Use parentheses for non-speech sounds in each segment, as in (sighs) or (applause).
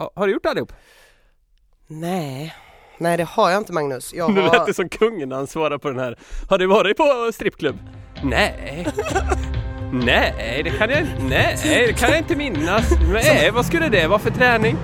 Ha, har du gjort allihop? Nej, nej det har jag inte Magnus. Jag (laughs) Nu lät har... det som kungen när han svarade på den här. Har du varit på strippklubb? Nej. Nej, det kan jag Nej, det kan jag inte minnas. Nej, vad skulle det vara för träning?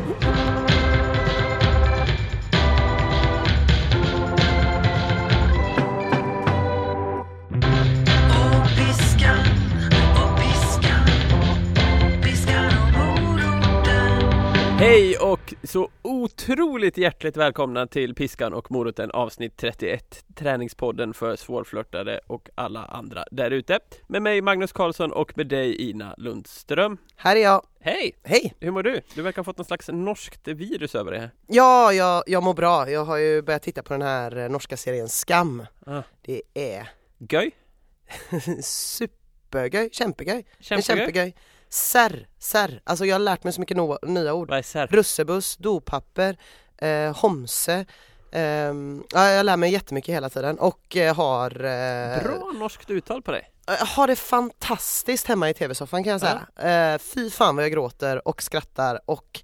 Hej och så otroligt hjärtligt välkomna till Piskan och moroten avsnitt 31 Träningspodden för svårflörtade och alla andra där ute Med mig Magnus Karlsson och med dig Ina Lundström Här är jag. Hej! Hej! Hur mår du? Du verkar ha fått någon slags norskt virus över dig här Ja, jag, jag mår bra. Jag har ju börjat titta på den här eh, norska serien Skam. ah. Det är Göj? (laughs) supergöj, kämpegöj. Kämpegöj? Sär, sär. Alltså jag har lärt mig så mycket no nya ord. Vad är sär? Russebuss, dopapper, eh, homse. ehm, ja, jag lär mig jättemycket hela tiden och eh, har, eh, Bra norskt uttal på dig eh, har det fantastiskt hemma i tv-soffan kan jag säga. Eh, fy fan vad jag gråter och skrattar och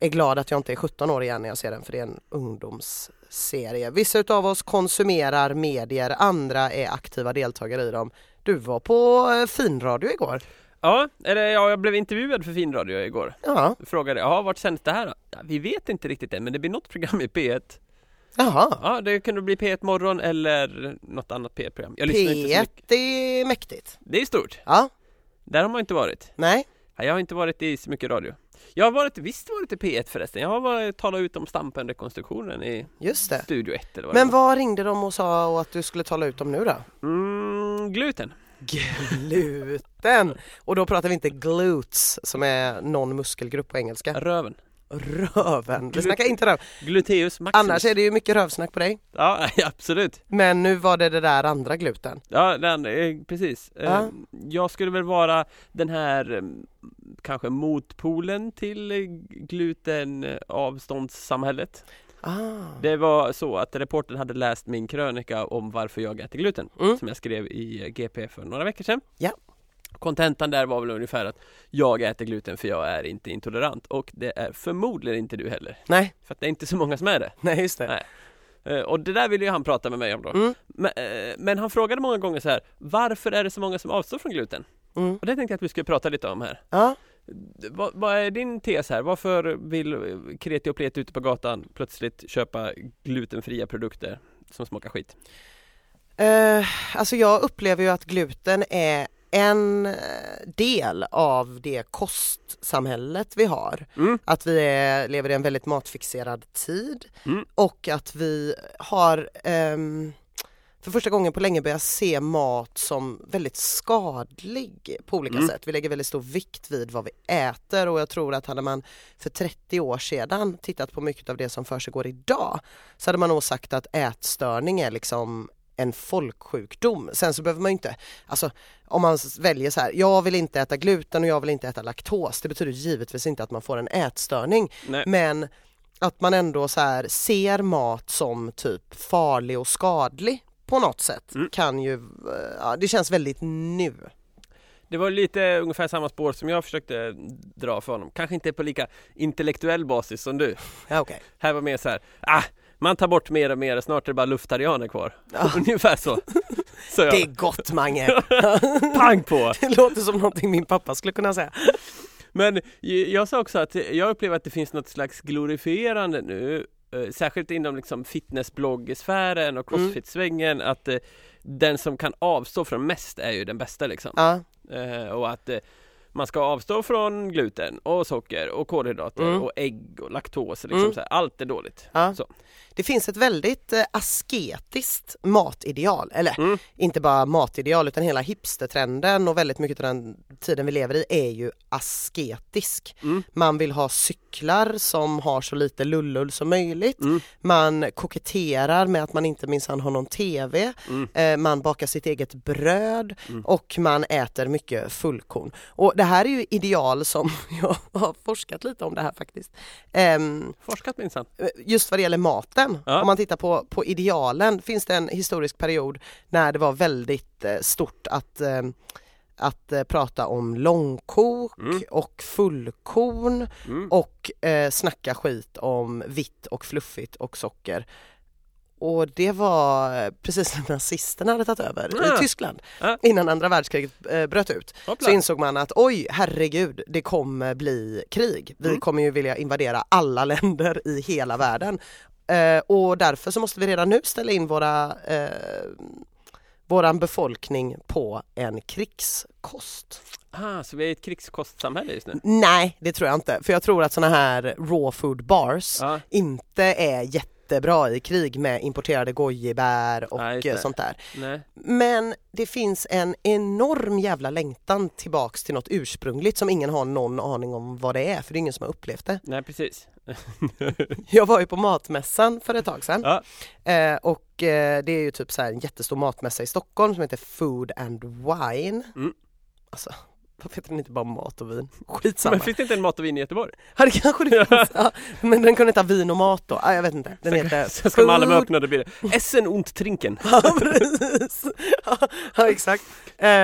är glad att jag inte är 17 år igen när jag ser den för det är en ungdomsserie. Vissa utav oss konsumerar medier, andra är aktiva deltagare i dem. Du var på eh, finradio igår. Ja, eller ja, jag blev intervjuad för Finradio igår Ja, Frågade, ja vart sänds det här då? Ja, vi vet inte riktigt än men det blir något program i P1 jaha. Ja, det kunde bli P1 morgon eller något annat P1-program Jag lyssnar inte så mycket P1 är mäktigt. Det är stort, Ja, där har man inte varit nej. Ja, Jag har inte varit i så mycket radio Jag har varit, visst varit i P1 förresten Jag har varit, talat ut om stampenrekonstruktionen i Just det. Studio 1 eller vad Men det var vad ringde de och sa att du skulle tala ut om nu då? mm, Gluten Gluten! Och då pratar vi inte glutes som är någon muskelgrupp på engelska. Röven Röven. Vi snackar inte röv. Gluteus maximus Annars är det ju mycket rövsnack på dig. Ja, (laughs) absolut Men nu var det det där andra gluten. Ja, den, eh, precis Ja. Jag skulle väl vara den här eh, Kanske motpolen till glutenavståndssamhället Ah. Det var så att reportern hade läst min krönika om varför jag äter gluten Mm. Som jag skrev i eh, GP för några veckor sedan Ja. Kontentan där var väl ungefär att jag äter gluten för jag är inte intolerant och det är förmodligen inte du heller Nej, För att det är inte så många som är det nej just det. Nej. Eh, Och det där ville ju han prata med mig om då Mm. men, eh, men han frågade många gånger så här Varför är det så många som avstår från gluten? Mm. Och det tänkte jag att vi skulle prata lite om här Ja. Vad, vad är din tes här? Varför vill kreti och pleti ute på gatan plötsligt köpa glutenfria produkter som smakar skit? Eh, alltså jag upplever ju att gluten är en eh, del av det kostsamhället vi har. Mm. Att vi är, lever i en väldigt matfixerad tid Mm. och att vi har ehm, för första gången på länge börjat se mat som väldigt skadlig på olika Mm. sätt. Vi lägger väldigt stor vikt vid vad vi äter och jag tror att hade man för 30 år sedan tittat på mycket av det som försiggår idag så hade man nog sagt att ätstörning är liksom en folksjukdom. Sen så behöver man ju inte, alltså om man väljer så här, jag vill inte äta gluten och jag vill inte äta laktos. Det betyder givetvis inte att man får en ätstörning Nej. men att man ändå så här ser mat som typ farlig och skadlig på något sätt Mm. kan ju, eh, ja, det känns väldigt nu. Det var lite ungefär samma spår som jag försökte dra för honom. Kanske inte på lika intellektuell basis som du. Ja, okej. Här var mer så här, ah, man tar bort mer och mer, snart är det bara luftarianer kvar. (laughs) Ungefär så. Så Det är gott Mange! (laughs) pang på! Det låter som någonting min pappa skulle kunna säga. Men jag sa också att jag upplever att det finns något slags glorifierande nu Särskilt inom liksom fitnessbloggsfären och Mm. crossfit-svängen att eh, den som kan avstå från mest är ju den bästa liksom Ja, eh, Och att eh, man ska avstå från gluten och socker och kolhydrater Mm. och ägg och laktos liksom Mm. så här. Allt är dåligt ja. Så. Det finns ett väldigt eh, asketiskt matideal, eller Mm. inte bara matideal utan hela hipstertrenden och väldigt mycket av den tiden vi lever i är ju asketisk. Mm. Man vill ha cyklar som har så lite lullull som möjligt. Mm. Man koketterar med att man inte minsann har någon TV. Mm. Eh, man bakar sitt eget bröd Mm. och man äter mycket fullkorn. Och det här är ju ideal som (laughs) jag har forskat lite om det här faktiskt. Ehm, Forskat minsann just vad det gäller maten, Ja. om man tittar på, på idealen finns det en historisk period när det var väldigt eh, stort att eh, att eh, prata om långkok Mm. och fullkorn Mm. och eh, snacka skit om vitt och fluffigt och socker. Och det var eh, precis när nazisterna hade tagit över Ah. i Tyskland Ah. innan andra världskriget eh, bröt ut. Hoppla. Så insåg man att oj herregud det kommer bli krig. Vi Mm. kommer ju vilja invadera alla (laughs) länder i hela världen. Eh, och därför så måste vi redan nu ställa in våra eh, våran befolkning på en krigskost. Ah, så vi är i ett krigskostsamhälle just nu? Nej, det tror jag inte. För jag tror att såna här raw food bars Ja. inte är jättebra i krig med importerade gojibär och Nej, sånt där. Nej. Men det finns en enorm jävla längtan tillbaks till något ursprungligt som ingen har någon aning om vad det är för det är ingen som har upplevt det. Nej, precis. (laughs) Jag var ju på matmässan för ett tag sedan Ja. eh, och eh, det är ju typ så en jättestor matmässa i Stockholm som heter Food and Wine. Mm. Alltså, varför heter den inte bara mat och vin? Skitsamma. Men finns det inte en mat och vin i Göteborg? Ja det kanske det finns. (laughs) Ja, men den kunde heta vin och mat då. Ja, jag vet inte. Den heter Så ska Malmö öppna, då blir det Essen und Trinken. Ja precis. Ja, exakt.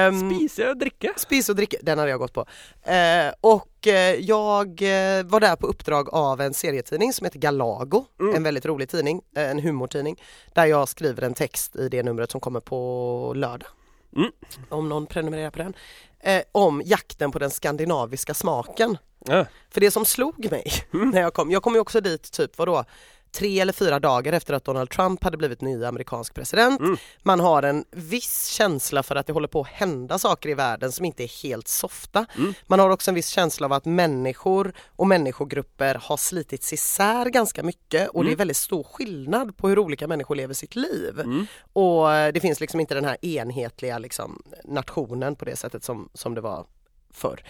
Um, Spisa och dricka. Spis och dricka, den hade jag gått på. Eh, och eh, jag eh, var där på uppdrag av en serietidning som heter Galago, Mm. en väldigt rolig tidning, en humortidning, där jag skriver en text i det numret som kommer på lördag. Mm. Om någon prenumererar på den. Eh, om jakten på den skandinaviska smaken. Ja. För det som slog mig Mm. när jag kom, jag kom ju också dit typ vadå, tre eller fyra dagar efter att Donald Trump hade blivit ny amerikansk president. Mm. Man har en viss känsla för att det håller på att hända saker i världen som inte är helt softa. Mm. Man har också en viss känsla av att människor och människogrupper har slitits isär ganska mycket och det är Mm. väldigt stor skillnad på hur olika människor lever sitt liv. Mm. Och eh, det finns liksom inte den här enhetliga liksom, nationen på det sättet som, som det var förr.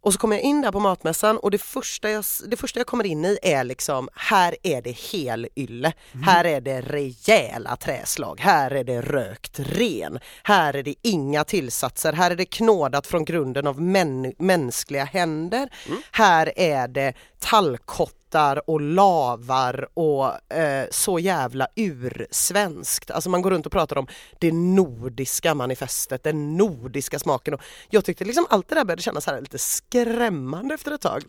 Och så kommer jag in där på matmässan och det första jag, det första jag kommer in i är liksom, här är det hel ylle. Här är det rejäla träslag, här är det rökt ren. Här är det inga tillsatser, här är det knådat från grunden av män, mänskliga händer. Här är det tallkottar och lavar och eh, så jävla ursvenskt. Alltså man går runt och pratar om det nordiska manifestet, den nordiska smaken. Och jag tyckte liksom allt det där började kännas här lite skrämmande efter ett tag.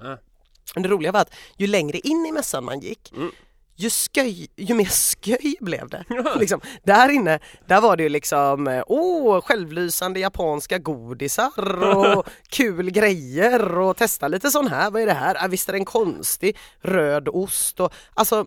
Men det roliga var att ju längre in i mässan man gick Mm. Ju, sköj, ju mer sköj blev det. Ja. (laughs) Liksom, där inne, där var det ju liksom, eh, åh, självlysande japanska godisar och (laughs) kul grejer och testa lite sån här, vad är det här? Ah, visst är den konstig? Röd ost och alltså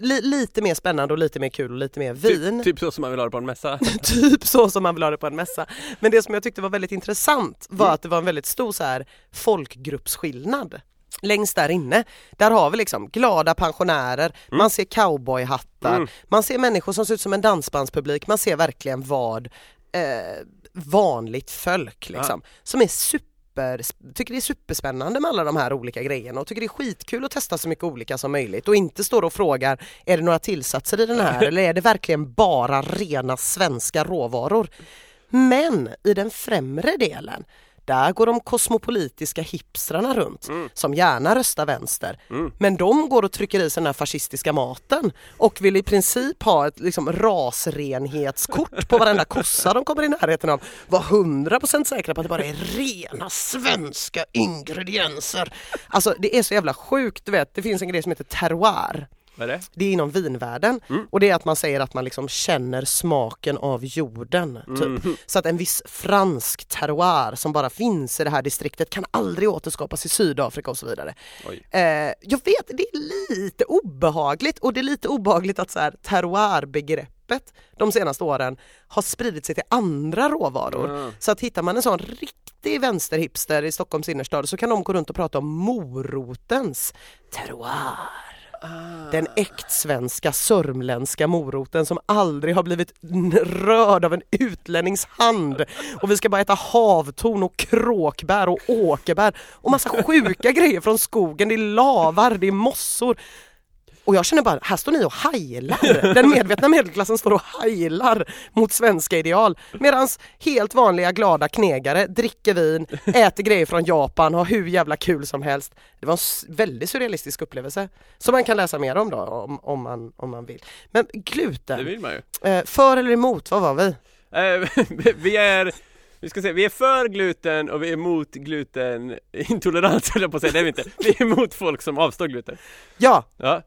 li, lite mer spännande och lite mer kul och lite mer vin. Typ, typ så som man vill ha det på en mässa. (laughs) typ så som man vill ha det på en mässa. Men det som jag tyckte var väldigt intressant var Mm. att det var en väldigt stor så här folkgruppsskillnad. Längst där inne, där har vi liksom glada pensionärer, man ser cowboyhattar, Mm. man ser människor som ser ut som en dansbandspublik, man ser verkligen vad eh, vanligt folk liksom, som är super tycker det är superspännande med alla de här olika grejerna och tycker det är skitkul att testa så mycket olika som möjligt och inte står och frågar är det några tillsatser i den här (laughs) eller är det verkligen bara rena svenska råvaror? Men i den främre delen där går de kosmopolitiska hipstrarna runt som gärna röstar vänster. Mm. Men de går och trycker i sig den här fascistiska maten och vill i princip ha ett liksom, rasrenhetskort på varenda kossa de kommer i närheten av. Var 100% säkra på att det bara är rena svenska ingredienser. Alltså det är så jävla sjukt, du vet det finns en grej som heter terroir. Vad är det? Det är inom vinvärlden Mm. och det är att man säger att man liksom känner smaken av jorden. Typ. Mm. Så att en viss fransk terroir som bara finns i det här distriktet kan aldrig återskapas i Sydafrika och så vidare. Eh, jag vet, det är lite obehagligt och det är lite obehagligt att så här, terroirbegreppet de senaste åren har spridit sig till andra råvaror. Mm. Så att hittar man en sån riktig vänsterhipster i Stockholms innerstad så kan de gå runt och prata om morotens terroir. Ah. Den äktsvenska sörmländska moroten som aldrig har blivit rörd av en utlännings hand. Och vi ska bara äta havtorn och kråkbär och åkerbär och massa sjuka grejer från skogen. Det är lavar, det är mossor. Och jag känner bara, här står ni och heilar. Den medvetna medelklassen står och heilar mot svenska ideal. Medan helt vanliga glada knegare dricker vin, äter grejer från Japan, har hur jävla kul som helst. Det var en väldigt surrealistisk upplevelse. Som man kan läsa mer om då om, om, man, om man vill. Men Det gluten, vill man ju. eh, för eller emot, vad var vi? Eh, (laughs) vi är Vi ska se, vi är för gluten och vi är emot glutenintolerans höll jag på att säga, det är vi inte. Vi är emot folk som avstår gluten. Ja, Ja,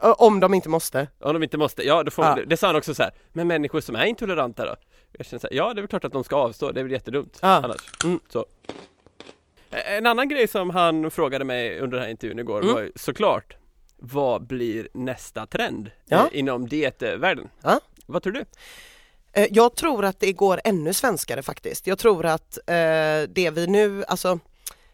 om de inte måste. om de inte måste, ja då får Ja. man, det sa han också så här. men människor som är intoleranta då? Jag känner så här, ja det är väl klart att de ska avstå, det är väl jättedumt Ja. annars. Mm. Så. En annan grej som han frågade mig under den här intervjun igår Mm. var ju såklart Vad blir nästa trend Ja. eh, inom dietvärlden? Ja. Vad tror du? Eh, Jag tror att det går ännu svenskare faktiskt. Jag tror att eh, det vi nu, alltså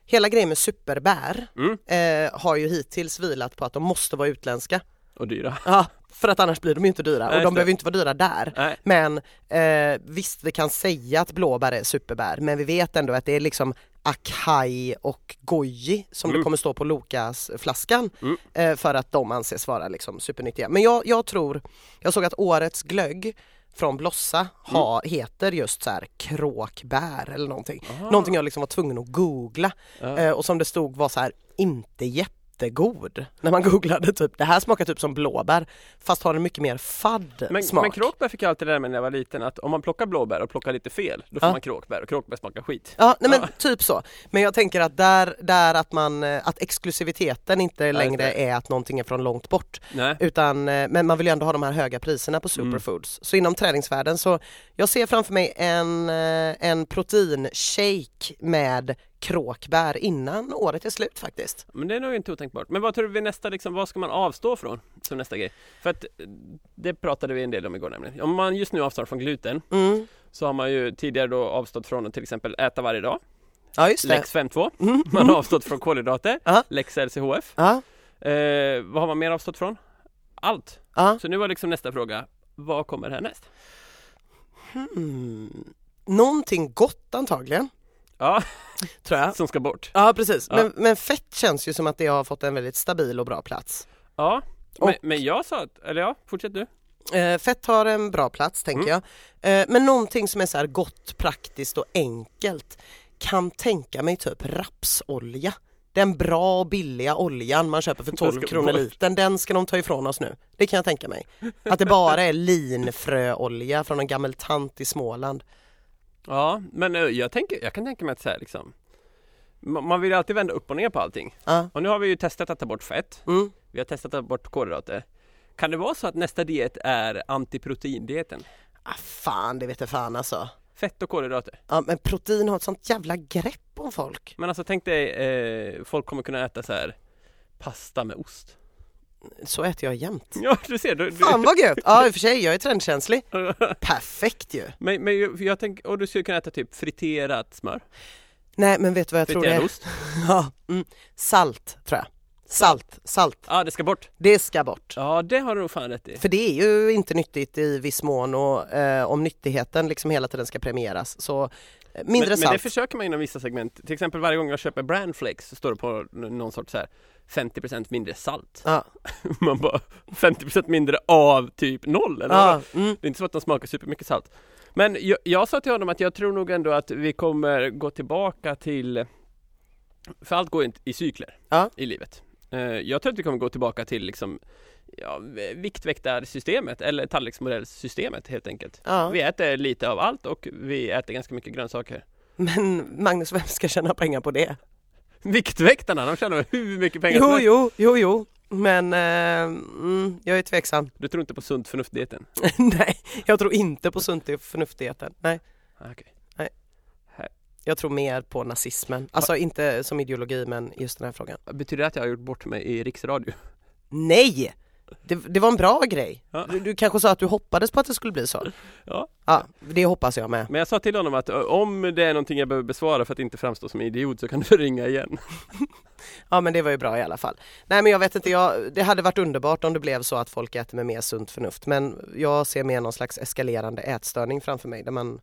hela grejen med superbär Mm. eh, har ju hittills vilat på att de måste vara utländska. Och dyra? (laughs) Ja, för att annars blir de ju inte dyra Nej, och de behöver inte vara dyra där. Nej. Men eh, visst, vi kan säga att blåbär är superbär men vi vet ändå att det är liksom Akai och Goji som Mm. det kommer stå på Lokas flaskan Mm. eh, för att de anses vara liksom supernyttiga. Men jag, jag tror, jag såg att årets glögg från Blossa ha, heter just så här kråkbär eller någonting. Aha. Någonting jag liksom var tvungen att googla Ja. eh, och som det stod var så här inte jättegod när man (laughs) googlade typ det här smakar typ som blåbär fast har en mycket mer fadd Men, smak. men kråkbär fick jag alltid lära mig när jag var liten att om man plockar blåbär och plockar lite fel Då får Ja. man kråkbär och kråkbär smakar skit Ja, nej men Ja. (laughs) typ så. Men jag tänker att där, där att man, eh, att exklusiviteten inte längre är att någonting är från långt bort Nej utan, eh, men man vill ju ändå ha de här höga priserna på Mm. superfoods. Så inom träningsvärlden så, jag ser framför mig en, eh, en proteinshake med kråkbär innan året är slut faktiskt. Men det är nog inte otänkbart. Men vad tror du vid nästa liksom, vad ska man avstå från som nästa grej? För att eh, det pratade vi en del om igår nämligen. Om man just nu avstår från gluten Mm. så har man ju tidigare då avstått från att till exempel äta varje dag, Ja just det. Lex 52. Mm. (laughs) Man har avstått från kolhydrater. Lex LCHF. Eh, vad har man mer avstått från? Allt. ja. Så nu var liksom nästa fråga, vad kommer härnäst? Hmm. Någonting gott antagligen, Ja, tror jag. som ska bort. Ja precis, Ja. Men, men fett känns ju som att det har fått en väldigt stabil och bra plats. Ja, men, Och- men jag sa att, eller ja, fortsätt du. Eh, fett har en bra plats tänker Mm. jag. Eh, men någonting som är så här gott, praktiskt och enkelt kan tänka mig typ rapsolja. Den bra och billiga oljan man köper för 12 ska kronor litern, den ska de ta ifrån oss nu. Det kan jag tänka mig. Att det bara är linfröolja från en gammal tant i Småland. Ja, men eh, jag, tänker, jag kan tänka mig att så här liksom man vill ju alltid vända upp och ner på allting. Ja. Och nu har vi ju testat att ta bort fett. Mm. Vi har testat att ta bort kolhydrater. Kan det vara så att nästa diet är antiproteindieten? Ah, fan, det vet jag fan alltså. Fett och kolhydrater. Ja, men protein har ett sånt jävla grepp om folk. Men alltså tänk dig, eh, folk kommer kunna äta så här pasta med ost. Så äter jag jämt. Ja, du ser. Du, du. Fan vad gött! Ja i och för sig, jag är trendkänslig. (laughs) Perfekt ju! men, men jag- tänker, och du skulle kunna äta typ friterat smör, Nej men vet du vad jag tror det friterad är? ost. (laughs) Ja, mm. Salt tror jag. Salt, salt. Ja, det ska bort. Det ska bort. Ja, det har du nog fan rätt i. För det är ju inte nyttigt i viss mån och eh, om nyttigheten liksom hela tiden ska premieras så mindre men, salt. men det försöker man inom vissa segment. Till exempel varje gång jag köper brandflakes så står det på någon sorts så här 50% mindre salt. Ja, (laughs) Man bara 50% mindre av typ noll eller vadå? mm. Det är inte så att de smakar supermycket salt. Men jag, jag sa till honom att jag tror nog ändå att vi kommer gå tillbaka till För allt går inte i cykler Ja. i livet. Eh, Jag tror att vi kommer gå tillbaka till liksom ja, Viktväktarsystemet eller tallriksmodellsystemet helt enkelt. ja. Vi äter lite av allt och vi äter ganska mycket grönsaker. Men Magnus, vem ska tjäna pengar på det? Viktväktarna, de tjänar hur mycket pengar Jo, jo, jo, jo. Men eh, mm, jag är tveksam. Du tror inte på sunt förnuft-dieten? (laughs) Nej, jag tror inte på sunt förnuftigheten. Nej, Ah, okej. jag tror mer på nazismen. Alltså inte som ideologi men just den här frågan. Betyder det att jag har gjort bort mig i riksradio? Nej! Det, det var en bra grej. Ja. Du, du kanske sa att du hoppades på att det skulle bli så? Ja. Ja, det hoppas jag med. Men jag sa till honom att om det är någonting jag behöver besvara för att inte framstå som idiot så kan du (laughs) ringa igen. (laughs) Ja men det var ju bra i alla fall. Nej men jag vet inte, jag, det hade varit underbart om det blev så att folk äter med mer sunt förnuft men jag ser mer någon slags eskalerande ätstörning framför mig där man,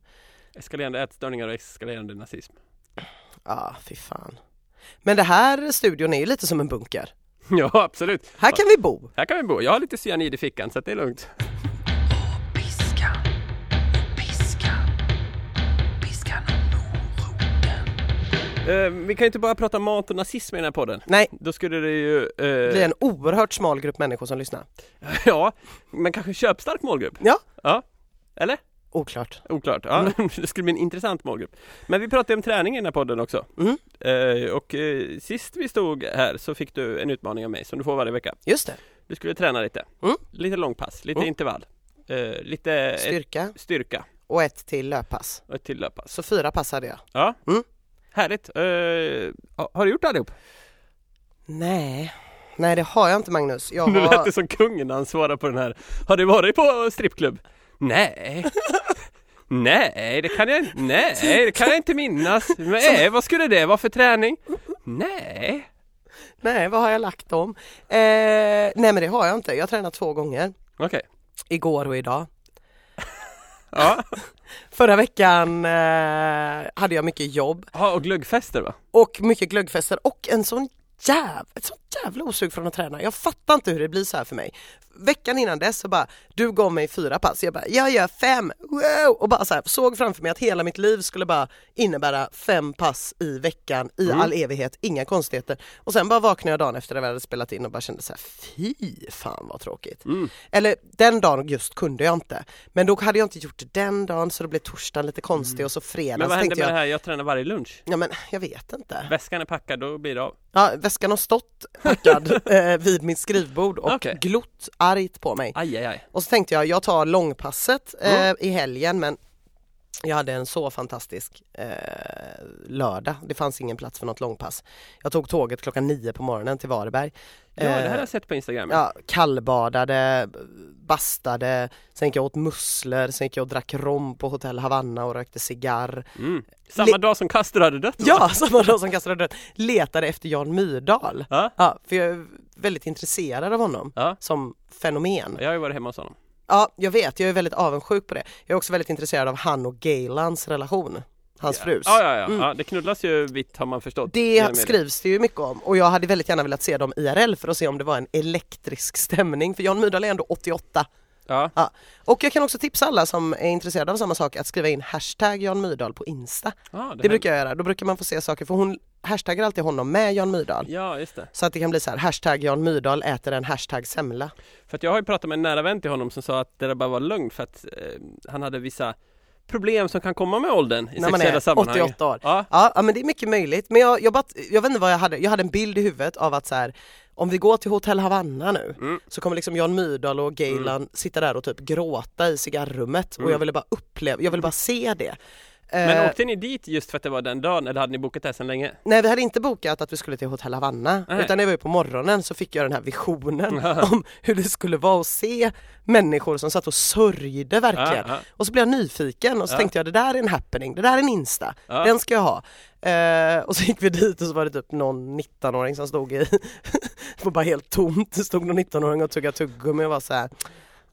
Eskalerande ätstörningar och eskalerande nazism. ja fy fan. Men det här studion är ju lite som en bunker. (laughs) Ja, absolut. Här kan vi bo. Här kan vi bo. Jag har lite cyanid i fickan så att det är lugnt. Piskan, piskan, piskan. Eh, vi kan ju inte bara prata mat och nazism i den här podden. Nej, Då skulle det ju... eh, blir en oerhört smal grupp människor som lyssnar. (laughs) Ja, men kanske köpstark målgrupp? Ja. Ja. Eller? Oklart. Oklart, ja. (laughs) det skulle bli en intressant målgrupp. Men vi pratade om träning i den här podden också. Mm. Eh, och eh, sist vi stod här så fick du en utmaning av mig som du får varje vecka. Just det. Du skulle träna lite. Mm. Lite långpass, lite Mm. intervall. Eh, lite ett, Styrka styrka och ett till löppass. och ett till löppass. Så fyra pass hade jag. Ja, Mm. härligt. Ha- har du gjort allihop? Nej, nej det har jag inte Magnus. Jag (laughs) Nu lät det som kungen när han svarade på den här. Har du varit på strippklubb? Nej. Nej, det kan jag inte. Nej, det kan jag inte minnas. Nej, vad skulle det vara för träning? Nej. Nej, vad har jag lagt om? Eh, nej men det har jag inte. Jag har tränat två gånger. Okej. Igår och idag. Ja. (laughs) Förra veckan eh, hade jag mycket jobb ja, och glöggfester va? och mycket glöggfester och en sån jäv, ett sånt jävla osug från att träna. Jag fattar inte hur det blir så här för mig. Veckan innan dess så bara, du gav mig fyra pass. Jag bara, jag gör fem, wow! Och bara så här, såg framför mig att hela mitt liv skulle bara innebära fem pass i veckan i Mm. all evighet, inga konstigheter. Och sen bara vaknade jag dagen efter att vi hade spelat in och bara kände så här, fy fan vad tråkigt. Mm. Eller den dagen just kunde jag inte. Men då hade jag inte gjort det den dagen så då blev torsdagen lite konstig och så fredagen Men vad hände med jag, det här? Jag tränar varje lunch. ja men jag vet inte. Väskan är packad, då blir det av. Ja, väskan har stått packad (laughs) eh, vid mitt skrivbord och Okej. glott argt på mig. Aj, aj, aj. Och så tänkte jag, jag tar långpasset eh, Mm. i helgen men jag hade en så fantastisk eh, lördag. Det fanns ingen plats för något långpass. Jag tog tåget klockan nio på morgonen till Varberg. Ja, det här har Eh, jag sett på Instagram. Ja, kallbadade, bastade, sen gick jag åt musslor, sen gick jag och drack rom på hotell Havanna och rökte cigarr. Mm. Samma Le- dag som Castro hade dött va? Ja, (laughs) samma dag som kastade död. Letade efter Jan Myrdal. Ja. Ja, för jag är väldigt intresserad av honom ja. som fenomen. Jag har ju varit hemma hos honom. Ja, jag vet, jag är väldigt avundsjuk på det. Jag är också väldigt intresserad av han och Gaylans relation. Hans frus. Ja, ja, ja. Mm. ja. Det knullas ju vitt har man förstått. Det skrivs det ju mycket om och jag hade väldigt gärna velat se dem IRL för att se om det var en elektrisk stämning för Jan Myrdal är ändå 88 Ja. och jag kan också tipsa alla som är intresserade av samma sak att skriva in hashtag Jan Myrdal på Insta. Ja, Det, här- brukar jag göra, då brukar man få se saker för hon hashtaggar alltid honom med Jan Myrdal. Ja, just det. Så att det kan bli så här, hashtag Jan Myrdal äter en hashtag semla. För att jag har ju pratat med en nära vän till honom som sa att det där bara var lugnt för att eh, han hade vissa problem som kan komma med åldern i När man är sammanhang. 88 år. Ja, Ja, ja men det är mycket möjligt. Men jag, jag, bara, jag vet inte vad jag hade, jag hade en bild i huvudet av att så här, om vi går till hotell Havanna nu Mm. så kommer liksom Jan Myrdal och Gaylan sitta där och typ gråta i cigarrummet och Mm. jag ville bara uppleva, jag ville bara se det. Men Eh, åkte ni dit just för att det var den dagen eller hade ni bokat det sedan länge? Nej vi hade inte bokat att vi skulle till hotell Havanna Nej. utan jag var på morgonen så fick jag den här visionen om hur det skulle vara att se människor som satt och sörjde verkligen. Ja, ja. Och så blev jag nyfiken och så Ja. tänkte jag det där är en happening, det där är en Insta, Ja. den ska jag ha. Eh, och så gick vi dit och så var det typ någon 19-åring som stod i, (laughs) det var bara helt tomt, det stod någon 19-åring och tuggade tuggummi och var så här.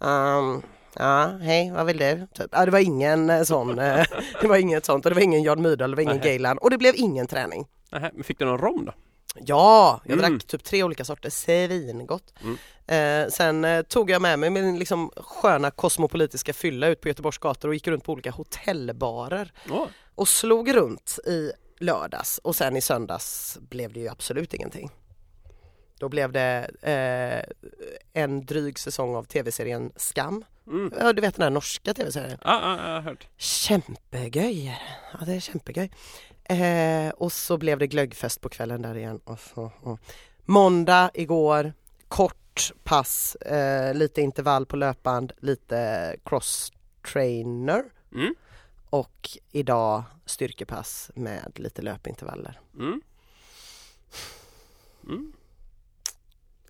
ehm, Ja, hej, vad vill du? Typ. Ja, det var ingen eh, sån, eh, (laughs) det var inget sånt och det var ingen Jan Myrdal, det var ingen Nej. Gaylan och det blev ingen träning. Nähä, men fick du någon rom då? Ja, jag Mm. drack typ tre olika sorter, svingott. Mm. Eh, sen eh, tog jag med mig min liksom sköna kosmopolitiska fylla ut på Göteborgs gator och gick runt på olika hotellbarer Åh, och slog runt i lördags och sen i söndags blev det ju absolut ingenting. Då blev det eh, en dryg säsong av tv-serien Skam. Mm. Ja, du vet den här norska tv-serien. Ja, ja, jag har hört. Kämpegöj! Ja det är kämpegöj. Eh, och så blev det glöggfest på kvällen där igen. Och så, och. Måndag igår, kort pass, eh, lite intervall på löpband, lite cross trainer Mm. och idag styrkepass med lite löpintervaller. Mm.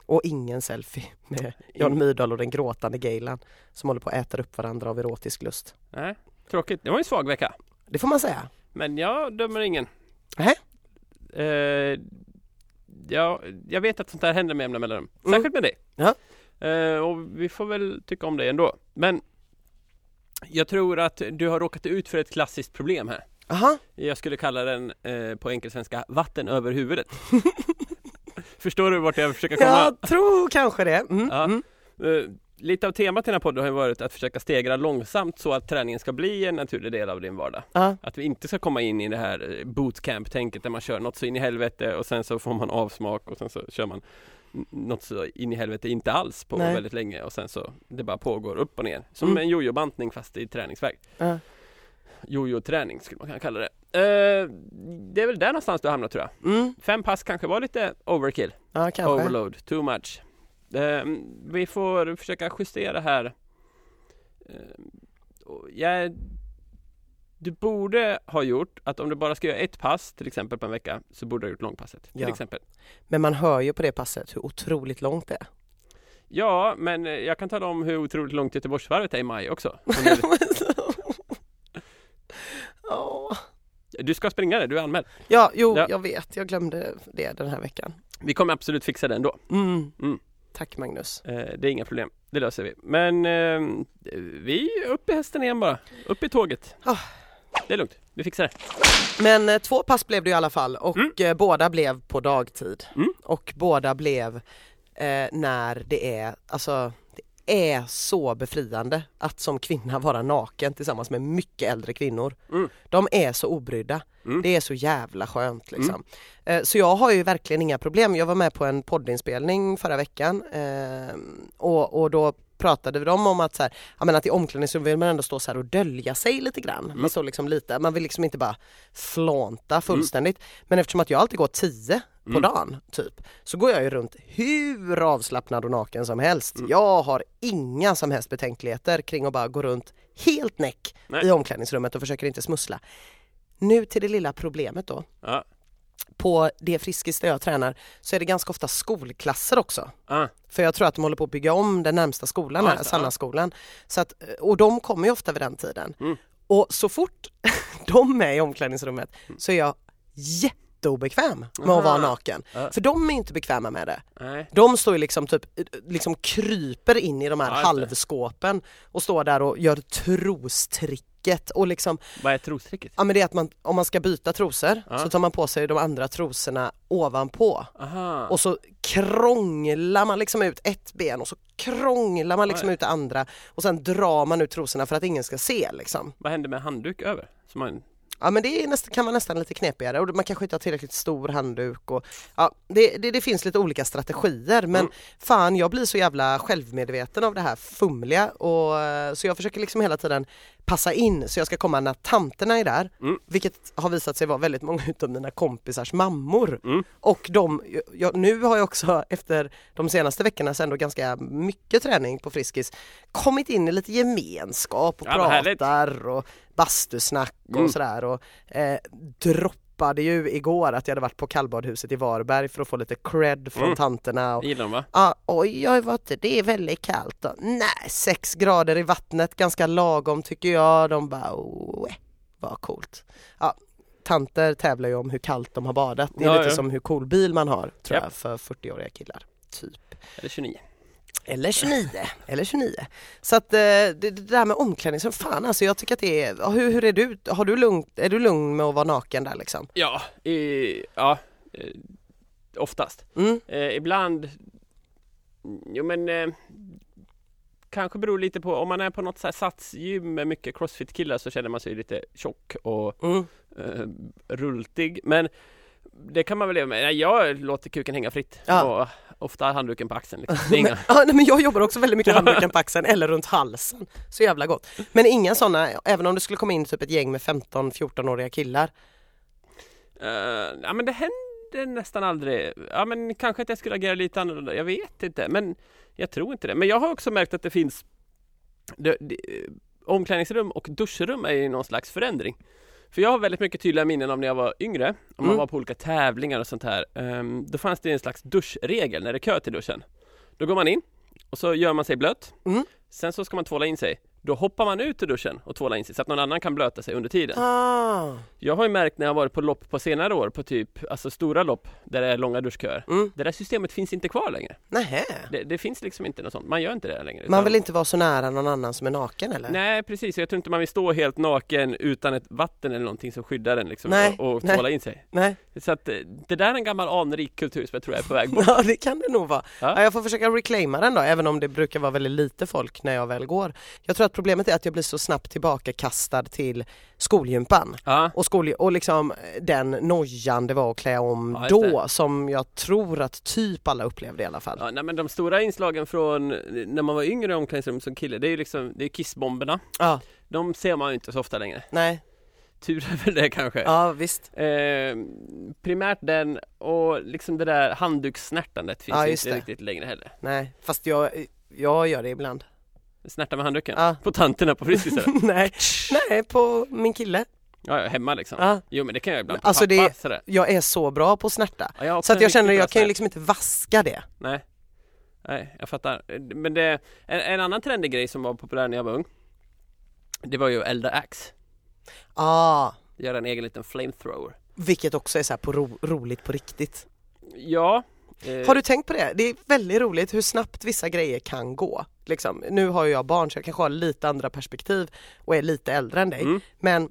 Och ingen selfie (laughs) med Jan Myrdal och den gråtande Gaylan som håller på att äta upp varandra av erotisk lust. Nej, tråkigt. Det var en svag vecka. Det får man säga. Men jag dömer ingen. Nähä? Eh, ja, jag vet att sånt här händer med jämna mellanrum. Mm. Särskilt med dig. Ja. Eh, och vi får väl tycka om det ändå. Men jag tror att du har råkat ut för ett klassiskt problem här. Aha. Jag skulle kalla den eh, på enkelsvenska vatten över huvudet. (laughs) Förstår du vart jag försöker komma? Jag tror kanske det. Mm. Ja. Mm. Eh, lite av temat i den här podden har ju varit att försöka stegra långsamt så att träningen ska bli en naturlig del av din vardag. Ja. Att vi inte ska komma in i det här eh, bootcamp-tänket där man kör något så in i helvete och sen så får man avsmak och sen så kör man något så in i helvete inte alls på Nej. väldigt länge och sen så det bara pågår upp och ner. Som Mm. en jojo-bantning fast i träningsväg. Ja. Jojo-träning skulle man kunna kalla det. Eh, det är väl där någonstans du hamnar tror jag. Mm, Fem pass kanske var lite overkill, ja kanske. overload, too much. Eh, vi får försöka justera här. Eh, jag, du borde ha gjort att om du bara ska göra ett pass till exempel på en vecka så borde du ha gjort långpasset. Till Ja. exempel. Men man hör ju på det passet hur otroligt långt det är. Ja, men jag kan tala om hur otroligt långt Göteborgsvarvet är i maj också. (laughs) Om du- Åh. Du ska springa det, du är anmäld. Ja, jo, Ja. jag vet. Jag glömde det den här veckan. Vi kommer absolut fixa det ändå. Mm. Mm. Tack Magnus. Eh, det är inga problem, det löser vi. Men eh, vi är upp i hästen igen bara. Upp i tåget. Ah. Det är lugnt, vi fixar det. Men eh, två pass blev det i alla fall och Mm. eh, båda blev på dagtid. Mm. Och båda blev eh, när det är, alltså är så befriande att som kvinna vara naken tillsammans med mycket äldre kvinnor. Mm. De är så obrydda. Mm. Det är så jävla skönt liksom. Eh, Så jag har ju verkligen inga problem. Jag var med på en poddinspelning förra veckan eh, och, och då pratade de om att, så här, ja, men att i omklädningsrum vill man ändå stå så här och dölja sig lite grann. Mm. Man, står liksom lite, man vill liksom inte bara flånta fullständigt. Men eftersom att jag alltid går 10 på Mm. dagen typ så går jag ju runt hur avslappnad och naken som helst. Mm. Jag har inga som helst betänkligheter kring att bara gå runt helt näck Nej. i omklädningsrummet och försöker inte smussla. Nu till det lilla problemet då Ja. På det Friskis där jag tränar så är det ganska ofta skolklasser också. Ah. För jag tror att de håller på att bygga om den närmsta skolan Ja, här. Sannaskolan. Så att, och de kommer ju ofta vid den tiden. Mm. Och så fort (laughs) de är i omklädningsrummet så är jag jätteobekväm med att vara naken. Ja. För de är inte bekväma med det. Nej. De står ju liksom typ, liksom kryper in i de här halvskåpen och står där och gör trostricket och liksom Vad är trostricket? Ja men det är att man, om man ska byta trosor Ja. så tar man på sig de andra trosorna ovanpå Aha. och så krånglar man liksom ut ett ben och så krånglar man liksom Oj. ut det andra och sen drar man ut trosorna för att ingen ska se liksom. Vad händer med handduk över? Som man... Ja men det är nästan, kan vara nästan lite knepigare och man kanske inte har tillräckligt stor handduk och ja, det, det, det finns lite olika strategier men Mm. fan jag blir så jävla självmedveten av det här fumliga och så jag försöker liksom hela tiden passa in så jag ska komma när tanterna är där Mm. vilket har visat sig vara väldigt många utav mina kompisars mammor Mm. och de, jag, nu har jag också efter de senaste veckorna så ändå ganska mycket träning på Friskis kommit in i lite gemenskap och Ja, pratar och bastusnack och Mm. sådär och eh, droppade ju igår att jag hade varit på kallbadhuset i Varberg för att få lite cred från Mm. tanterna och gillar de va? ah, oj, oj, vad det är väldigt kallt då. Nej, sex grader i vattnet, ganska lagom tycker jag. De bara, oh, vad coolt. Ja, tanter tävlar ju om hur kallt de har badat. Det är Ja, lite ja. som hur cool bil man har, tror Japp. jag, för 40-åriga killar. Typ. Eller 29. Eller 29, eller 29. Så att eh, det, det där med omklädningsrum, fan alltså jag tycker att det är, hur, hur är du, har du lugnt, är du lugn med att vara naken där liksom? Ja, i, ja. Eh, oftast. Mm, Eh, ibland, jo men eh, kanske beror lite på om man är på något så här satsgym med mycket crossfit-killar så känner man sig lite tjock och mm. eh, rultig. Men det kan man väl leva med. Jag låter kuken hänga fritt Ja. och ofta handduken på axeln. Liksom. Inga... (laughs) Ja, nej, men jag jobbar också väldigt mycket (laughs) handduken på axeln eller runt halsen. Så jävla gott. Men inga sådana, även om det skulle komma in typ ett gäng med 15-14-åriga killar. Eh, ja men det händer nästan aldrig. Ja men kanske att jag skulle agera lite annorlunda. Jag vet inte. Men jag tror inte det. Men jag har också märkt att det finns det, det, omklädningsrum och duschrum är i någon slags förändring. För jag har väldigt mycket tydliga minnen av när jag var yngre. Om man Mm. var på olika tävlingar och sånt här. Ehm, då fanns det en slags duschregel när det är kö till duschen. Då går man in och så gör man sig blöt. Mm. Sen så ska man tvåla in sig. Då hoppar man ut ur duschen och tvålar in sig så att någon annan kan blöta sig under tiden. Ah. Jag har ju märkt när jag varit på lopp på senare år på typ, alltså stora lopp där det är långa duschköer. Mm. Det där systemet finns inte kvar längre. Nähä. Det, det finns liksom inte något sånt, man gör inte det längre. Man vill inte vara så nära någon annan som är naken eller? Nej precis, jag tror inte man vill stå helt naken utan ett vatten eller någonting som skyddar en liksom Nej, och, och nej. tvåla in sig. Nej. Så att det där är en gammal anrik kultur som jag tror är på väg (laughs) bort. Ja det kan det nog vara. Ja. Ja. jag får försöka reclaima den då även om det brukar vara väldigt lite folk när jag väl går. Jag tror att problemet är att jag blir så snabbt tillbakakastad till skolgympan. Ja, Och, skol, och liksom den nojan det var att klä om Ja, då som jag tror att typ alla upplevde i alla fall. ja nej, men de stora inslagen från när man var yngre i omklädningsrum som kille, det är ju liksom, det är kissbomberna. Ja, De ser man ju inte så ofta längre. nej, Tur är väl det kanske. ja visst. Eh, primärt den och liksom det där handdukssnärtandet finns Ja, inte det. riktigt längre heller. Nej, fast jag, jag gör det ibland. Snärta med handduken? Ja. På tanterna på Friskis eller? (laughs) nej, nej, på min kille. Ja, hemma liksom. Ja. Jo men det kan jag ibland på Alltså pappa det- sådär. Jag är så bra på att snärta. Ja, jag Så att jag känner att jag kan ju liksom inte vaska det. Nej. Nej, jag fattar. Men det, en, en annan trendig grej som var populär när jag var ung Det var ju elda ax. Ah, Göra en egen liten flamethrower. vilket också är så på ro, roligt på riktigt. Ja. Eh, Har du tänkt på det? Det är väldigt roligt hur snabbt vissa grejer kan gå. Liksom. Nu har ju jag barn så jag kanske har lite andra perspektiv och är lite äldre än dig. Mm. Men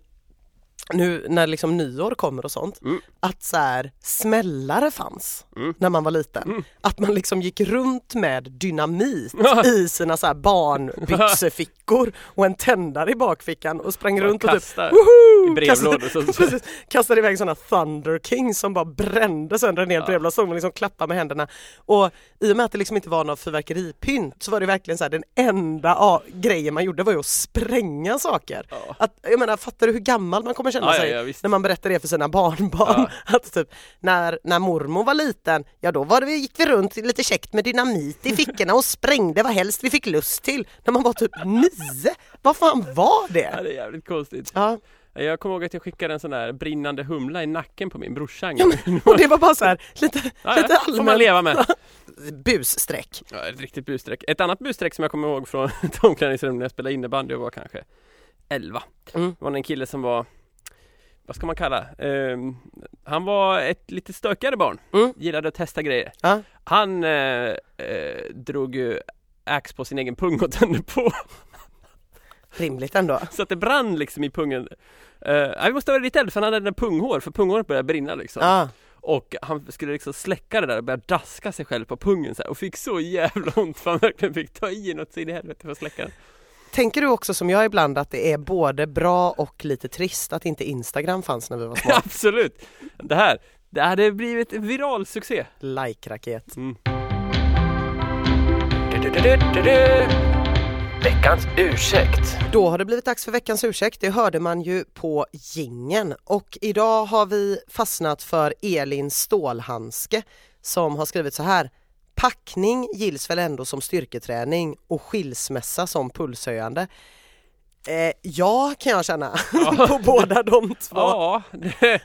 nu när liksom nyår kommer och sånt, Mm. att så här, smällare fanns Mm. när man var liten. Mm. Att man liksom gick runt med dynamit i sina så här barnbyxefickor och en tändare i bakfickan och sprang runt och typ woho! Kastade, Så, (laughs) precis, kastade iväg sådana Thunder Kings som bara brände sönder en hel Ja. brevlåda, så man liksom klappa med händerna. Och i och med att det liksom inte var någon fyrverkeripynt så var det verkligen så här, den enda ah, grejen man gjorde var ju att spränga saker. ja. Att, jag menar, fattar du hur gammal man kommer känna Ja, ja, sig ja, när man berättar det för sina barnbarn? (laughs) Att typ, när, när mormor var liten, ja då var det, gick vi runt lite käckt med dynamit i fickorna och sprängde vad helst vi fick lust till. När man var typ nio, vad fan var Ja, det? det är jävligt konstigt. Ja, Jag kommer ihåg att jag skickade en sån där brinnande humla i nacken på min brorsa Ja, och det var bara så här, (laughs) lite, Ja, lite ja, får man allmänt leva med. (laughs) busstreck. Ja, ett riktigt busstreck. Ett annat busstreck som jag kommer ihåg från (laughs) ett omklädningsrum när jag spelade innebandy var kanske 11. Mm. Det var en kille som var vad ska man kalla? Ehm, han var ett lite stökigare barn. Mm. Gillade att testa grejer. Ja. Han eh, eh, drog ju ax på sin egen pung och tände på Rimligt ändå. så att det brann liksom i pungen. Uh, vi måste vara lite äldre för han hade punghår för punghåret började brinna liksom. Ja. Och han skulle liksom släcka det där och börja daska sig själv på pungen så här, och fick så jävla ont för han verkligen fick ta i något så in i helvete för att släcka den. Tänker du också som jag ibland att det är både bra och lite trist att inte Instagram fanns när vi var små? (laughs) Absolut! Det här, det hade blivit viral succé. Like-raket. Mm. Veckans ursäkt. Då har det blivit dags för veckans ursäkt, det hörde man ju på gingen och idag har vi fastnat för Elin Stålhandske som har skrivit så här Packning gills väl ändå som styrketräning och skilsmässa som pulshöjande. Eh, ja kan jag känna (laughs) på båda de två. Ja, det,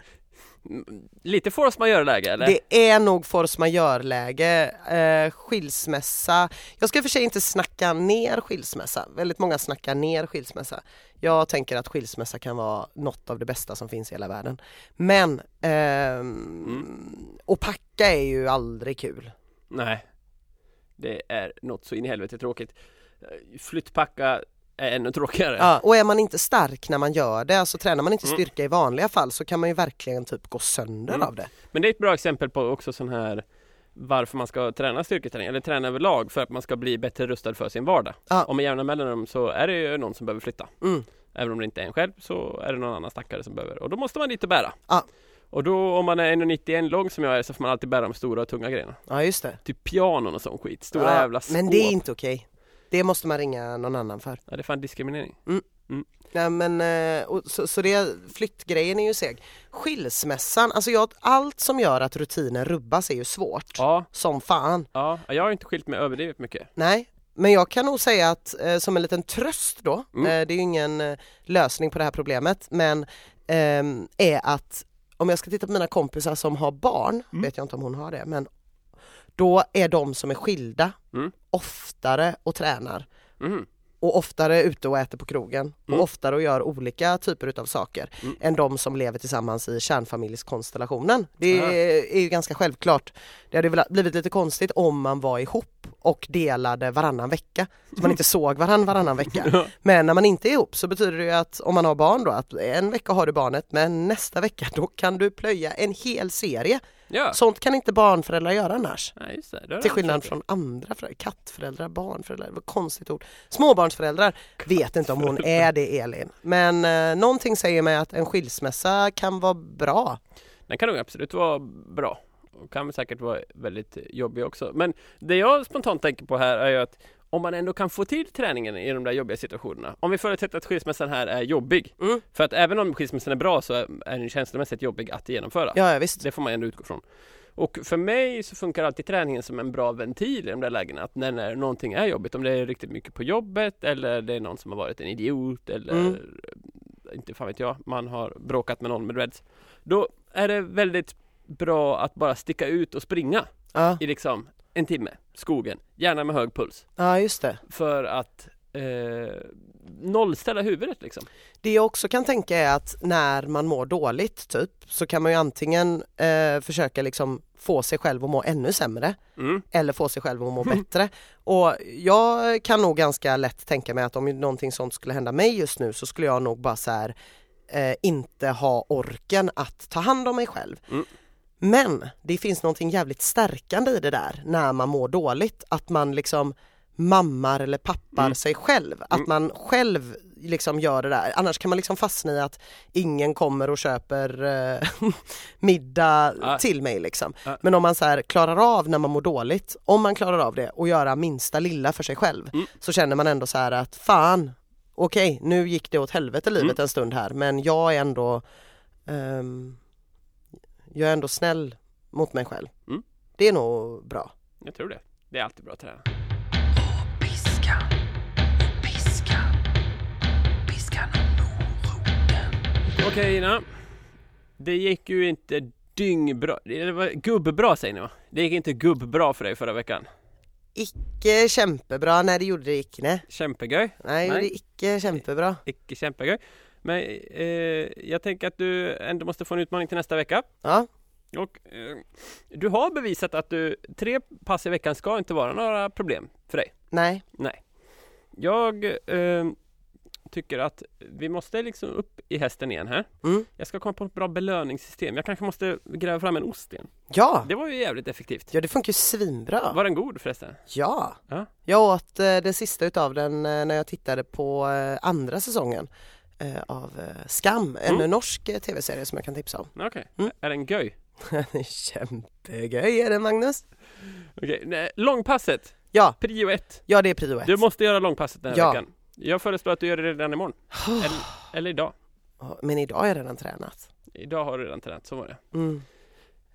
lite force majeure-läge eller? Det är nog force majeure-läge, eh, skilsmässa. Jag ska och för sig inte snacka ner skilsmässa, väldigt många snackar ner skilsmässa. Jag tänker att skilsmässa kan vara något av det bästa som finns i hela världen. Men, ehm, att packa är ju aldrig kul. Nej. Det är något så in i helvete tråkigt. Flyttpacka är ännu tråkigare. Ja, och är man inte stark när man gör det, alltså tränar man inte Mm. styrka i vanliga fall så kan man ju verkligen typ gå sönder Mm. av det. Men det är ett bra exempel på också sån här varför man ska träna styrketräning eller träna överlag för att man ska bli bättre rustad för sin vardag. Ja. Och med jämna mellanrum så är det ju någon som behöver flytta. Mm. Även om det inte är en själv så är det någon annan stackare som behöver och då måste man dit och bära. Ja. Och då om man är 1,91 lång som jag är så får man alltid bära de stora och tunga grejerna. Ja just det. Typ pianon och sån skit. Stora ja, jävla skåp. men det är inte okej. Det måste man ringa någon annan för. Ja, det är fan diskriminering. Nej men eh, och, så, så det, flyttgrejen är ju seg. Skilsmässan, alltså jag, allt som gör att rutinen rubbas är ju svårt. Ja, Som fan. ja. Jag har inte skilt mig överdrivet mycket. Nej, men jag kan nog säga att eh, som en liten tröst då, Mm. eh, det är ju ingen eh, lösning på det här problemet, men ehm, är att om jag ska titta på mina kompisar som har barn, Mm. vet jag inte om hon har det, men då är de som är skilda Mm. oftare och tränar Mhm. och oftare ute och äter på krogen Mm. och oftare och gör olika typer utav saker Mm. än de som lever tillsammans i kärnfamiljskonstellationen. Det Ah. är ju ganska självklart. Det hade blivit lite konstigt om man var ihop och delade varannan vecka så man inte (laughs) såg varandra varannan vecka. Men när man inte är ihop så betyder det att om man har barn då att en vecka har du barnet men nästa vecka då kan du plöja en hel serie Ja, Sånt kan inte barnföräldrar göra annars. Nej, just det. Till skillnad från andra föräldrar, kattföräldrar, barnföräldrar, det var konstigt ord. Småbarnsföräldrar, vet inte om hon är det Elin. Men eh, någonting säger mig att en skilsmässa kan vara bra. Den kan nog absolut vara bra. Och kan säkert vara väldigt jobbig också. Men det jag spontant tänker på här är ju att om man ändå kan få till träningen i de där jobbiga situationerna. Om vi förutsätter att skilsmässan här är jobbig. Mm. För att även om skilsmässan är bra så är den känslomässigt jobbig att genomföra. Ja, ja visst. Det får man ändå utgå från. Och för mig så funkar alltid träningen som en bra ventil i de där lägena. Att när, när någonting är jobbigt, om det är riktigt mycket på jobbet eller det är någon som har varit en idiot eller Mm. inte fan vet jag, man har bråkat med någon med Reds. Då är det väldigt bra att bara sticka ut och springa Ja, i liksom en timme, skogen, gärna med hög puls. ja just det. För att eh, nollställa huvudet liksom. Det jag också kan tänka är att när man mår dåligt typ så kan man ju antingen eh, försöka liksom få sig själv att må ännu sämre Mm. eller få sig själv att må (laughs) bättre. Och jag kan nog ganska lätt tänka mig att om någonting sånt skulle hända mig just nu så skulle jag nog bara så här eh, inte ha orken att ta hand om mig själv. Mm. Men det finns någonting jävligt stärkande i det där när man mår dåligt, att man liksom mammar eller pappar Mm. sig själv, att Mm. man själv liksom gör det där. Annars kan man liksom fastna i att ingen kommer och köper eh, (laughs) middag Ja. till mig liksom. Ja. Men om man så här klarar av när man mår dåligt, om man klarar av det och göra minsta lilla för sig själv Mm. så känner man ändå så här att fan, okej nu gick det åt helvete livet Mm. en stund här men jag är ändå ehm, jag är ändå snäll mot mig själv. Mm. Det är nog bra. Jag tror det. Det är alltid bra att träna. Piskan, piskan, piskan. Okej Ina. Det gick ju inte dyngbra. Det var gubbbra säger ni va? Det gick inte gubbbra för dig förra veckan. Icke kämpebra, nej det gjorde det icke nej. Kämpegöj. Nej, det Nej. gjorde icke kämpebra. Icke kämpegöj. Men eh, jag tänker att du ändå måste få en utmaning till nästa vecka. Ja, Och eh, du har bevisat att du, tre pass i veckan ska inte vara några problem för dig. nej, Jag eh, tycker att vi måste liksom upp i hästen igen här. mm. Jag ska komma på ett bra belöningssystem. Jag kanske måste gräva fram en ost igen. ja, Det var ju jävligt effektivt. ja det funkar ju svinbra. Var den god förresten? Ja, Ja. jag åt eh, det sista utav den eh, när jag tittade på eh, andra säsongen eh, av eh, Skam, en Mm. norsk eh, tv-serie som jag kan tipsa om. Okej, Mm. är den göj? (laughs) Kämpegöj är det Magnus. Okej, nej, långpasset, Ja, prio ett. ja det är prio ett. Du måste göra långpasset den här Ja. veckan. Jag föreslår att du gör det redan imorgon. (sighs) eller, eller idag. Men idag har jag redan tränat. Idag har du redan tränat, så var det. Mm.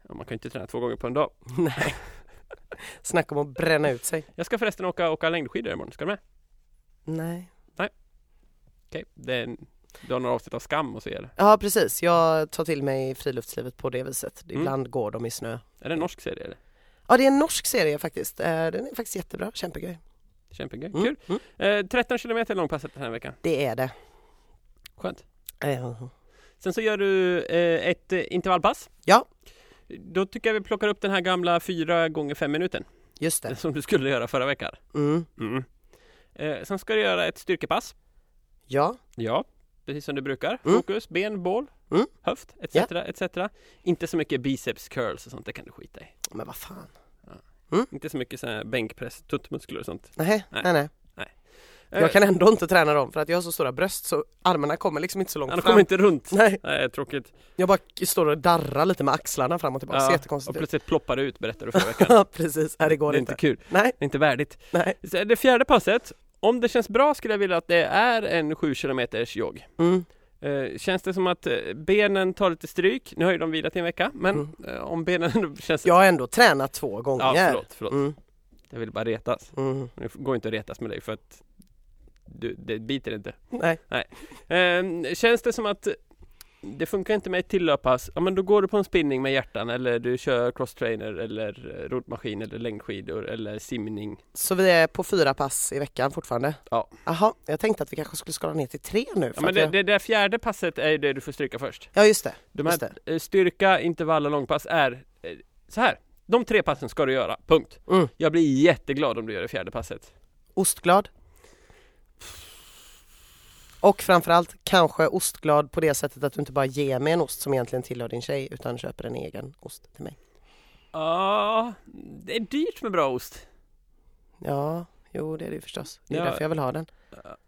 Ja, man kan ju inte träna två gånger på en dag. (laughs) Nej. Snacka om att bränna ut sig. Jag ska förresten åka, åka längdskidor imorgon, ska du med? Nej. Okej, det är en, du har några avsnitt av Skam och så eller? Ja precis, jag tar till mig friluftslivet på det viset. Mm. Ibland går de i snö. Är det en norsk serie eller? Ja det är en norsk serie faktiskt. Eh, Den är faktiskt jättebra, kämpegöj. Mm. kul! Mm. Eh, 13 kilometer långpasset den här veckan, Det är det. skönt. Eh, Sen så gör du eh, ett eh, intervallpass. Ja. Då tycker jag vi plockar upp den här gamla 4 gånger 5 minuten Just det. (laughs) som du skulle göra förra veckan. Mm. Mm. Eh, sen ska du göra ett styrkepass. Ja, Ja, precis som du brukar. Mm. Fokus, ben, bål, Mm. höft etc. etc. Inte så mycket biceps curls och sånt, det kan du skita i. men vad fan. Inte så mycket sån här bänkpress, tuttmuskler och sånt. Nej, Nej. nej, nej. Eh, Jag kan ändå inte träna dem för att jag har så stora bröst så armarna kommer liksom inte så långt fram. kommer inte runt. Nej, Nej, tråkigt. jag bara står och darrar lite med axlarna fram och tillbaka. Och jättekonstigt ut. plötsligt ploppar det ut berättar du förra veckan. Ja precis, nej, det går det är inte. inte kul. Nej, Det är inte värdigt. nej. Så det fjärde passet, om det känns bra skulle jag vilja att det är en 7 kilometers jogg. Mm. Eh, känns det som att eh, benen tar lite stryk? Nu har ju de vilat i en vecka, men Mm. eh, om benen (laughs) känns... Jag har ändå tränat två gånger. ja förlåt, förlåt. Mm. Jag vill bara retas. Mm. Det går inte att retas med dig för att du, det biter inte. Nej. Eh, känns det som att det funkar inte med ett tillöppass, ja men då går du på en spinning med hjärtan eller du kör crosstrainer eller roddmaskin eller längdskidor eller simning. Så vi är på fyra pass i veckan fortfarande? Ja. Jaha, jag tänkte att vi kanske skulle skala ner till tre nu. Ja, men det, jag... det där fjärde passet är ju det du får stryka först. ja just det. De Just här eh, styrka, intervall och långpass är eh, så här. De tre passen ska du göra, punkt. Mm. Jag blir jätteglad om du gör det fjärde passet. Ostglad. Och framförallt kanske ostglad på det sättet att du inte bara ger mig en ost som egentligen tillhör din tjej utan köper en egen ost till mig. Ja, det är dyrt med bra ost. Ja, jo det är det ju förstås. Det är Ja. därför jag vill ha den.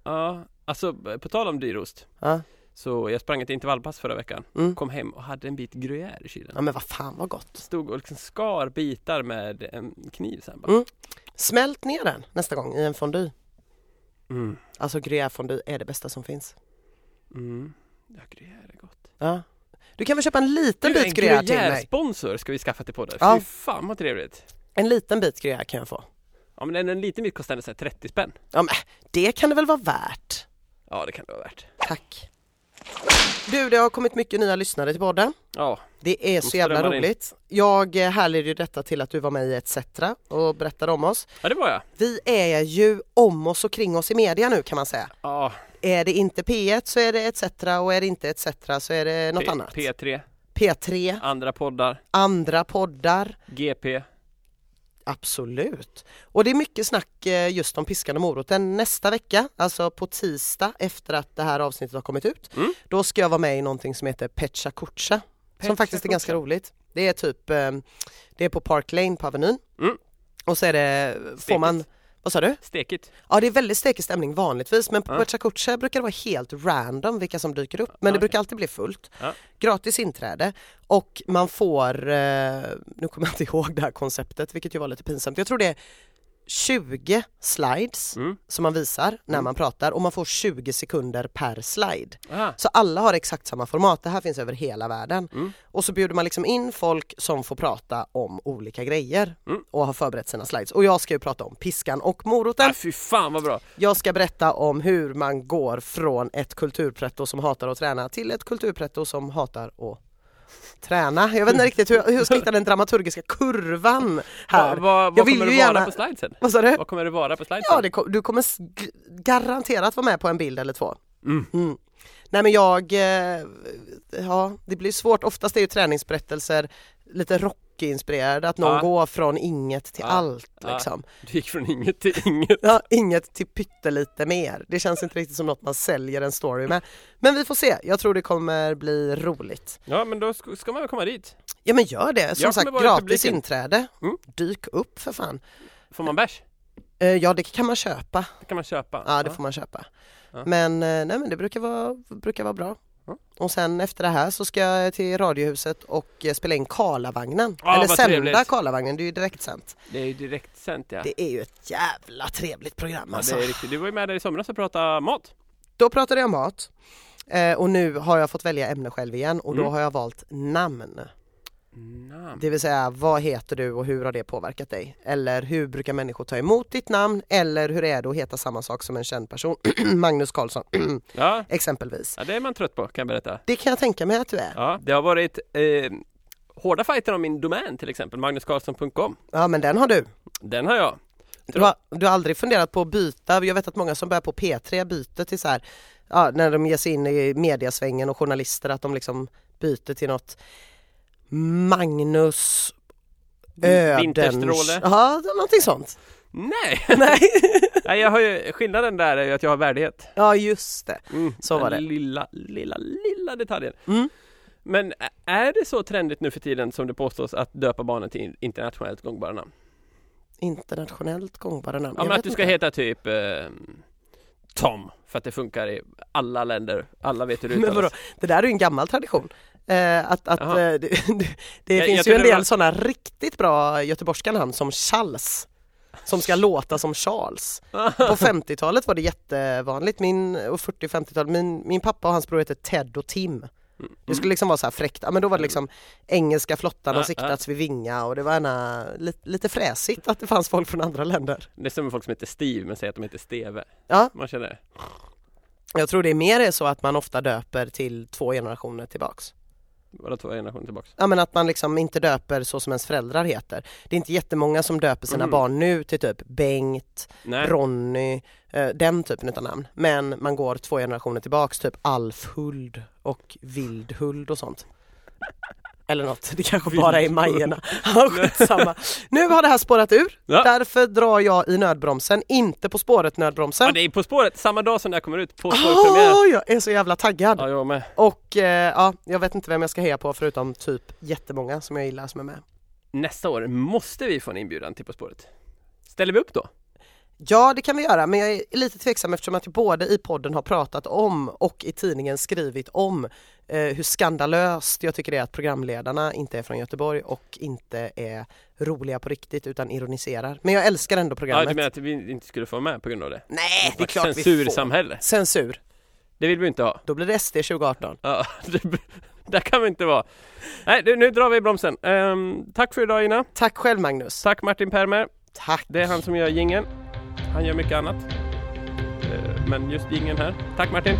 Ja, alltså på tal om dyr ost. Ja. Så jag sprang ett intervallpass förra veckan. Mm. Kom hem och hade en bit gruyère i kylen. ja men vad fan vad gott. Stod och liksom skar bitar med en kniv sen bara. Mm. Smält ner den nästa gång i en fondue. Mm. Alltså gruyère är det bästa som finns. Mm. Ja, gruyère är gott. Ja. Du kan väl köpa en liten Du, bit gruyère till mig? sponsor ska vi skaffa till podden. Ja. Fy fan vad trevligt. En liten bit gruyère kan jag få. Ja men en, en liten bit kostar ändå så här 30 spänn. Ja men det kan det väl vara värt? Ja det kan det vara värt. Tack. Du, det har kommit mycket nya lyssnare till podden. Ja, Det är så jävla strömmar in. roligt. Jag eh, härleder ju detta till att du var med i ETC och berättade om oss. ja det var jag. Vi är ju om oss och kring oss i media nu kan man säga. Ja, Är det inte P1 så är det ETC och är det inte ETC så är det något P- annat. P3, P3, andra poddar, andra poddar. GP. Absolut. Och det är mycket snack eh, just om piskan och moroten nästa vecka, alltså på tisdag efter att det här avsnittet har kommit ut. Mm. Då ska jag vara med i någonting som heter Pecha Kucha som faktiskt är ganska roligt. Det är typ, eh, det är på Park Lane på Avenyn. Mm. Och så är det, får man, vad sa du? Stekigt. Ja det är väldigt stekig stämning vanligtvis men på Ja. Pecha Kucha brukar det vara helt random vilka som dyker upp men det brukar alltid bli fullt. Ja. Gratis inträde och man får, eh, nu kommer jag inte ihåg det här konceptet vilket ju var lite pinsamt, jag tror det är 20 slides Mm. som man visar när man pratar och man får 20 sekunder per slide. Ah, Så alla har exakt samma format, det här finns över hela världen. Mm. Och så bjuder man liksom in folk som får prata om olika grejer Mm. och har förberett sina slides. Och jag ska ju prata om piskan och moroten. ah, fy fan vad bra. Jag ska berätta om hur man går från ett kulturpretto som hatar att träna till ett kulturpretto som hatar att träna. Jag vet inte (laughs) riktigt hur, hur jag ska hitta den dramaturgiska kurvan här. Vad- Jag vad kommer det vara gärna- på slidesen? Vad sa du? Vad kommer det vara på slidesen? Ja, det, du kommer garanterat vara med på en bild eller två. Mm. Nej men jag, eh, ja det blir svårt, oftast är ju träningsberättelser lite Rocky-inspirerade, att någon Ja. går från inget till Ja. allt Ja. liksom. Du gick från inget till inget. Ja, inget till pyttelite mer. Det känns inte riktigt som något man säljer en story med. Men vi får se, jag tror det kommer bli roligt. Ja men då ska, man väl komma dit. Ja men gör det, som sagt gratis inträde. Mm. Dyk upp för fan. Får man bärs? Eh, Ja det kan man köpa, Det kan man köpa. ja det får man köpa. Ja. Men eh, nej men det brukar vara, brukar vara bra. Ja. Och sen efter det här så ska jag till Radiohuset och eh, spela in Karlavagnen. Ja, Eller sända trevligt. Karlavagnen, det är ju direktsänt. Det är ju direkt sänt ja. Det är ju ett jävla trevligt program ja alltså. riktigt. Du var ju med där i somras och pratade mat. Då pratade jag mat eh, och nu har jag fått välja ämne själv igen och då Mm. har jag valt namn. Namn. Det vill säga vad heter du och hur har det påverkat dig? Eller hur brukar människor ta emot ditt namn? Eller hur är det att heta samma sak som en känd person? (clears throat) Magnus Karlsson (clears throat) Ja. exempelvis. ja, det är man trött på kan jag berätta. Det kan jag tänka mig att du är. Ja, det har varit eh, hårda fighter om min domän till exempel, magnuskarlsson.com. Ja men den har du. Den har jag. Du har, du har aldrig funderat på att byta? Jag vet att många som börjar på P3 byter till så här, ja, när de ger sig in i mediasvängen och journalister att de liksom byter till något Magnus Ödens... Vinterstråle. Ja, någonting sånt. (laughs) Nej! Nej. Nej, jag har ju, skillnaden där är ju att jag har värdighet. Ja just det. Mm, Så var det. Lilla, lilla, lilla detaljen. Mm. Men är det så trendigt nu för tiden som det påstås att döpa barnen till internationellt gångbara namn? Internationellt gångbara namn. Ja, Jag men att du ska inte. heta typ eh, Tom, för att det funkar i alla länder. Alla vet hur det Men vadå? uttalas. Det där är ju en gammal tradition. Eh, att att eh, det, (laughs) det, det Jag- finns jag ju en del var- sådana riktigt bra göteborgska namn som Charles. Som ska (laughs) låta som Charles. På (laughs) 50-talet var det jättevanligt, min, och 40-50-talet, min, min pappa och hans bror hette Ted och Tim. Det skulle liksom vara så här fräckt, ja, men då var det liksom engelska flottan har siktats vid Vinga och det var gärna lite, lite fräsigt att det fanns folk från andra länder. Det är som folk som heter Steve men säger att de heter Steve. Ja, Man känner det. jag tror det är mer så att man ofta döper till två generationer tillbaks. Vadå två generationer tillbaks? Ja men att man liksom inte döper så som ens föräldrar heter. Det är inte jättemånga som döper sina Mm. barn nu till typ Bengt, Nej. Ronny, eh, den typen av namn. Men man går två generationer tillbaks, typ Alfhuld och Vildhuld och sånt. Eller något, det kanske bara är Majerna. (laughs) Nu har det här spårat ur, Ja. därför drar jag i nödbromsen, inte På spåret nödbromsen. Ja, det är På spåret samma dag som det här kommer ut. På spåret premiär. Åh, jag är så jävla taggad! Ja, jag med. Och eh, ja, jag vet inte vem jag ska heja på förutom typ jättemånga som jag gillar som är med. nästa år måste vi få en inbjudan till På spåret. Ställer vi upp då? Ja det kan vi göra men jag är lite tveksam eftersom att jag både i podden har pratat om och i tidningen skrivit om eh, hur skandalöst jag tycker det är att programledarna inte är från Göteborg och inte är roliga på riktigt utan ironiserar. Men jag älskar ändå Ja, programmet. du menar att vi inte skulle få vara med på grund av det? Nej, det är klart vi får. Censursamhälle. Censur. Det vill vi inte ha. Då blir det SD 2018. Ja, (laughs) det, där kan vi inte vara. Nej, nu drar vi i bromsen. Ehm, tack för idag Ina. Tack själv Magnus. Tack Martin Permer. Tack. Det är han som gör gingen. Han gör mycket annat. Eh, men just ingen här. Tack Martin.